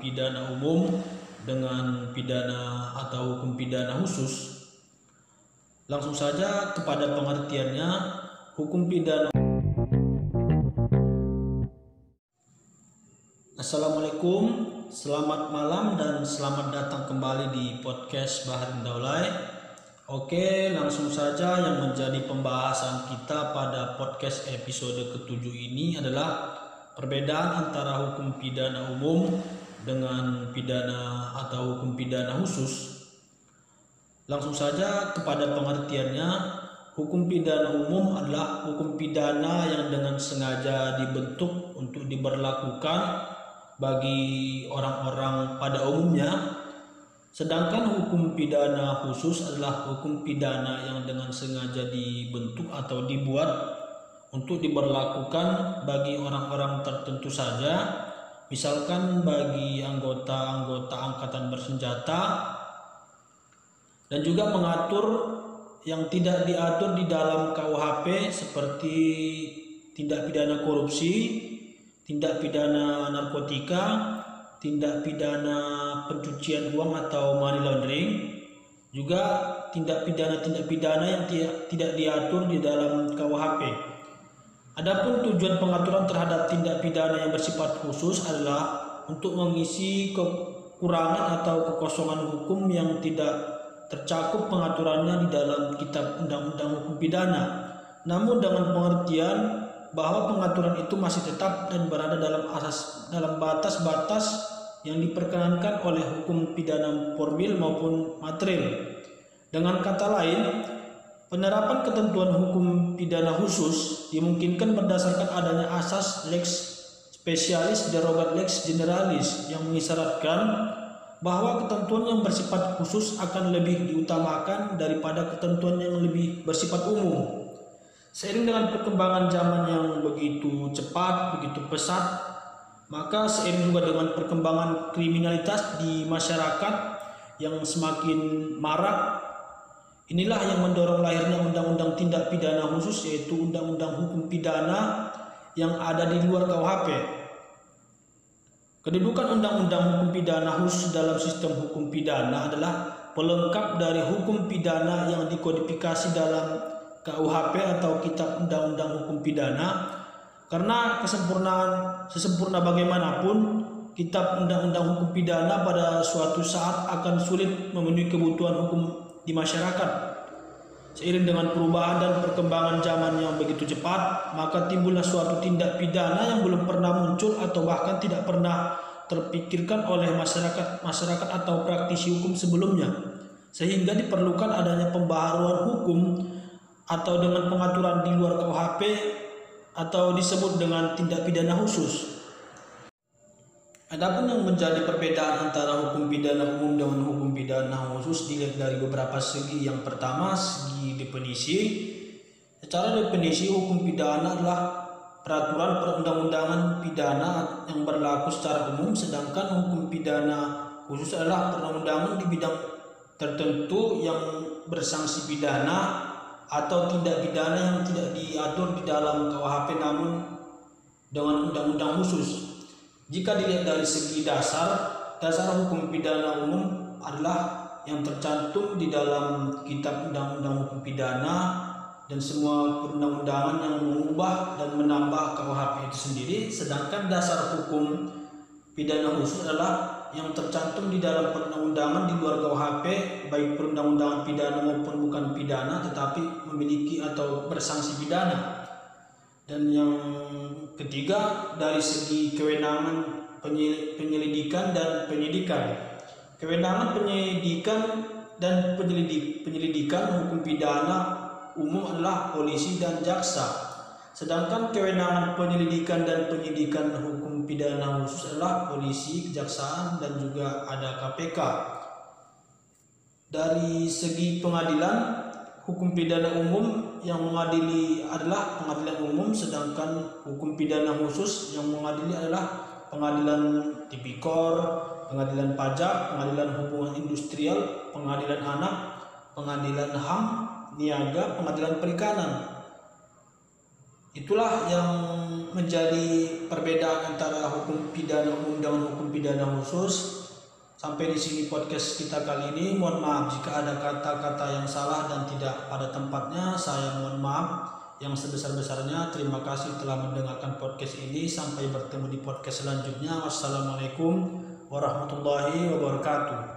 pidana umum dengan pidana atau hukum pidana khusus. Langsung saja kepada pengertiannya, hukum pidana Assalamualaikum, selamat malam dan selamat datang kembali di podcast Bahar Daulay. Oke, langsung saja yang menjadi pembahasan kita pada podcast episode ketujuh ini adalah perbedaan antara hukum pidana umum dengan pidana atau hukum pidana khusus. Langsung saja kepada pengertiannya, hukum pidana umum adalah hukum pidana yang dengan sengaja dibentuk untuk diberlakukan bagi orang-orang pada umumnya Sedangkan hukum pidana khusus adalah hukum pidana yang dengan sengaja dibentuk atau dibuat untuk diberlakukan bagi orang-orang tertentu saja, misalkan bagi anggota-anggota angkatan bersenjata dan juga mengatur yang tidak diatur di dalam KUHP seperti tindak pidana korupsi, tindak pidana narkotika, tindak pidana pencucian uang atau money laundering, juga tindak pidana-tindak pidana yang tidak diatur di dalam KUHP. Adapun tujuan pengaturan terhadap tindak pidana yang bersifat khusus adalah untuk mengisi kekurangan atau kekosongan hukum yang tidak tercakup pengaturannya di dalam kitab undang-undang hukum pidana. Namun dengan pengertian bahwa pengaturan itu masih tetap dan berada dalam asas dalam batas-batas yang diperkenankan oleh hukum pidana formil maupun material. Dengan kata lain, penerapan ketentuan hukum pidana khusus dimungkinkan berdasarkan adanya asas lex spesialis derogat lex generalis yang mengisyaratkan bahwa ketentuan yang bersifat khusus akan lebih diutamakan daripada ketentuan yang lebih bersifat umum. Seiring dengan perkembangan zaman yang begitu cepat, begitu pesat, maka seiring juga dengan perkembangan kriminalitas di masyarakat yang semakin marak, inilah yang mendorong lahirnya undang-undang tindak pidana khusus yaitu undang-undang hukum pidana yang ada di luar KUHP. Kedudukan undang-undang hukum pidana khusus dalam sistem hukum pidana adalah pelengkap dari hukum pidana yang dikodifikasi dalam KUHP atau Kitab Undang-Undang Hukum Pidana karena kesempurnaan sesempurna bagaimanapun kitab undang-undang hukum pidana pada suatu saat akan sulit memenuhi kebutuhan hukum di masyarakat. Seiring dengan perubahan dan perkembangan zaman yang begitu cepat, maka timbullah suatu tindak pidana yang belum pernah muncul atau bahkan tidak pernah terpikirkan oleh masyarakat masyarakat atau praktisi hukum sebelumnya. Sehingga diperlukan adanya pembaharuan hukum atau dengan pengaturan di luar KUHP atau disebut dengan tindak pidana khusus. Adapun yang menjadi perbedaan antara hukum pidana umum dengan hukum pidana khusus dilihat dari beberapa segi. Yang pertama segi definisi. Secara definisi hukum pidana adalah peraturan perundang-undangan pidana yang berlaku secara umum sedangkan hukum pidana khusus adalah perundang-undangan di bidang tertentu yang bersanksi pidana atau tindak pidana yang tidak diatur di dalam KUHP namun dengan undang-undang khusus. Jika dilihat dari segi dasar, dasar hukum pidana umum adalah yang tercantum di dalam kitab undang-undang hukum pidana dan semua perundang-undangan yang mengubah dan menambah KUHP itu sendiri. Sedangkan dasar hukum pidana khusus adalah yang tercantum di dalam perundang-undangan di luar KUHP baik perundang-undangan pidana maupun bukan pidana tetapi memiliki atau bersanksi pidana dan yang ketiga dari segi kewenangan penyelidikan dan penyidikan kewenangan penyelidikan dan penyelidik, penyelidikan hukum pidana umum adalah polisi dan jaksa Sedangkan kewenangan penyelidikan dan penyidikan hukum pidana khusus adalah polisi, kejaksaan, dan juga ada KPK. Dari segi pengadilan, hukum pidana umum yang mengadili adalah pengadilan umum, sedangkan hukum pidana khusus yang mengadili adalah pengadilan tipikor, pengadilan pajak, pengadilan hubungan industrial, pengadilan anak, pengadilan HAM, niaga, pengadilan perikanan. Itulah yang menjadi perbedaan antara hukum pidana umum dengan hukum pidana khusus. Sampai di sini podcast kita kali ini. Mohon maaf jika ada kata-kata yang salah dan tidak pada tempatnya. Saya mohon maaf yang sebesar-besarnya. Terima kasih telah mendengarkan podcast ini. Sampai bertemu di podcast selanjutnya. Wassalamualaikum warahmatullahi wabarakatuh.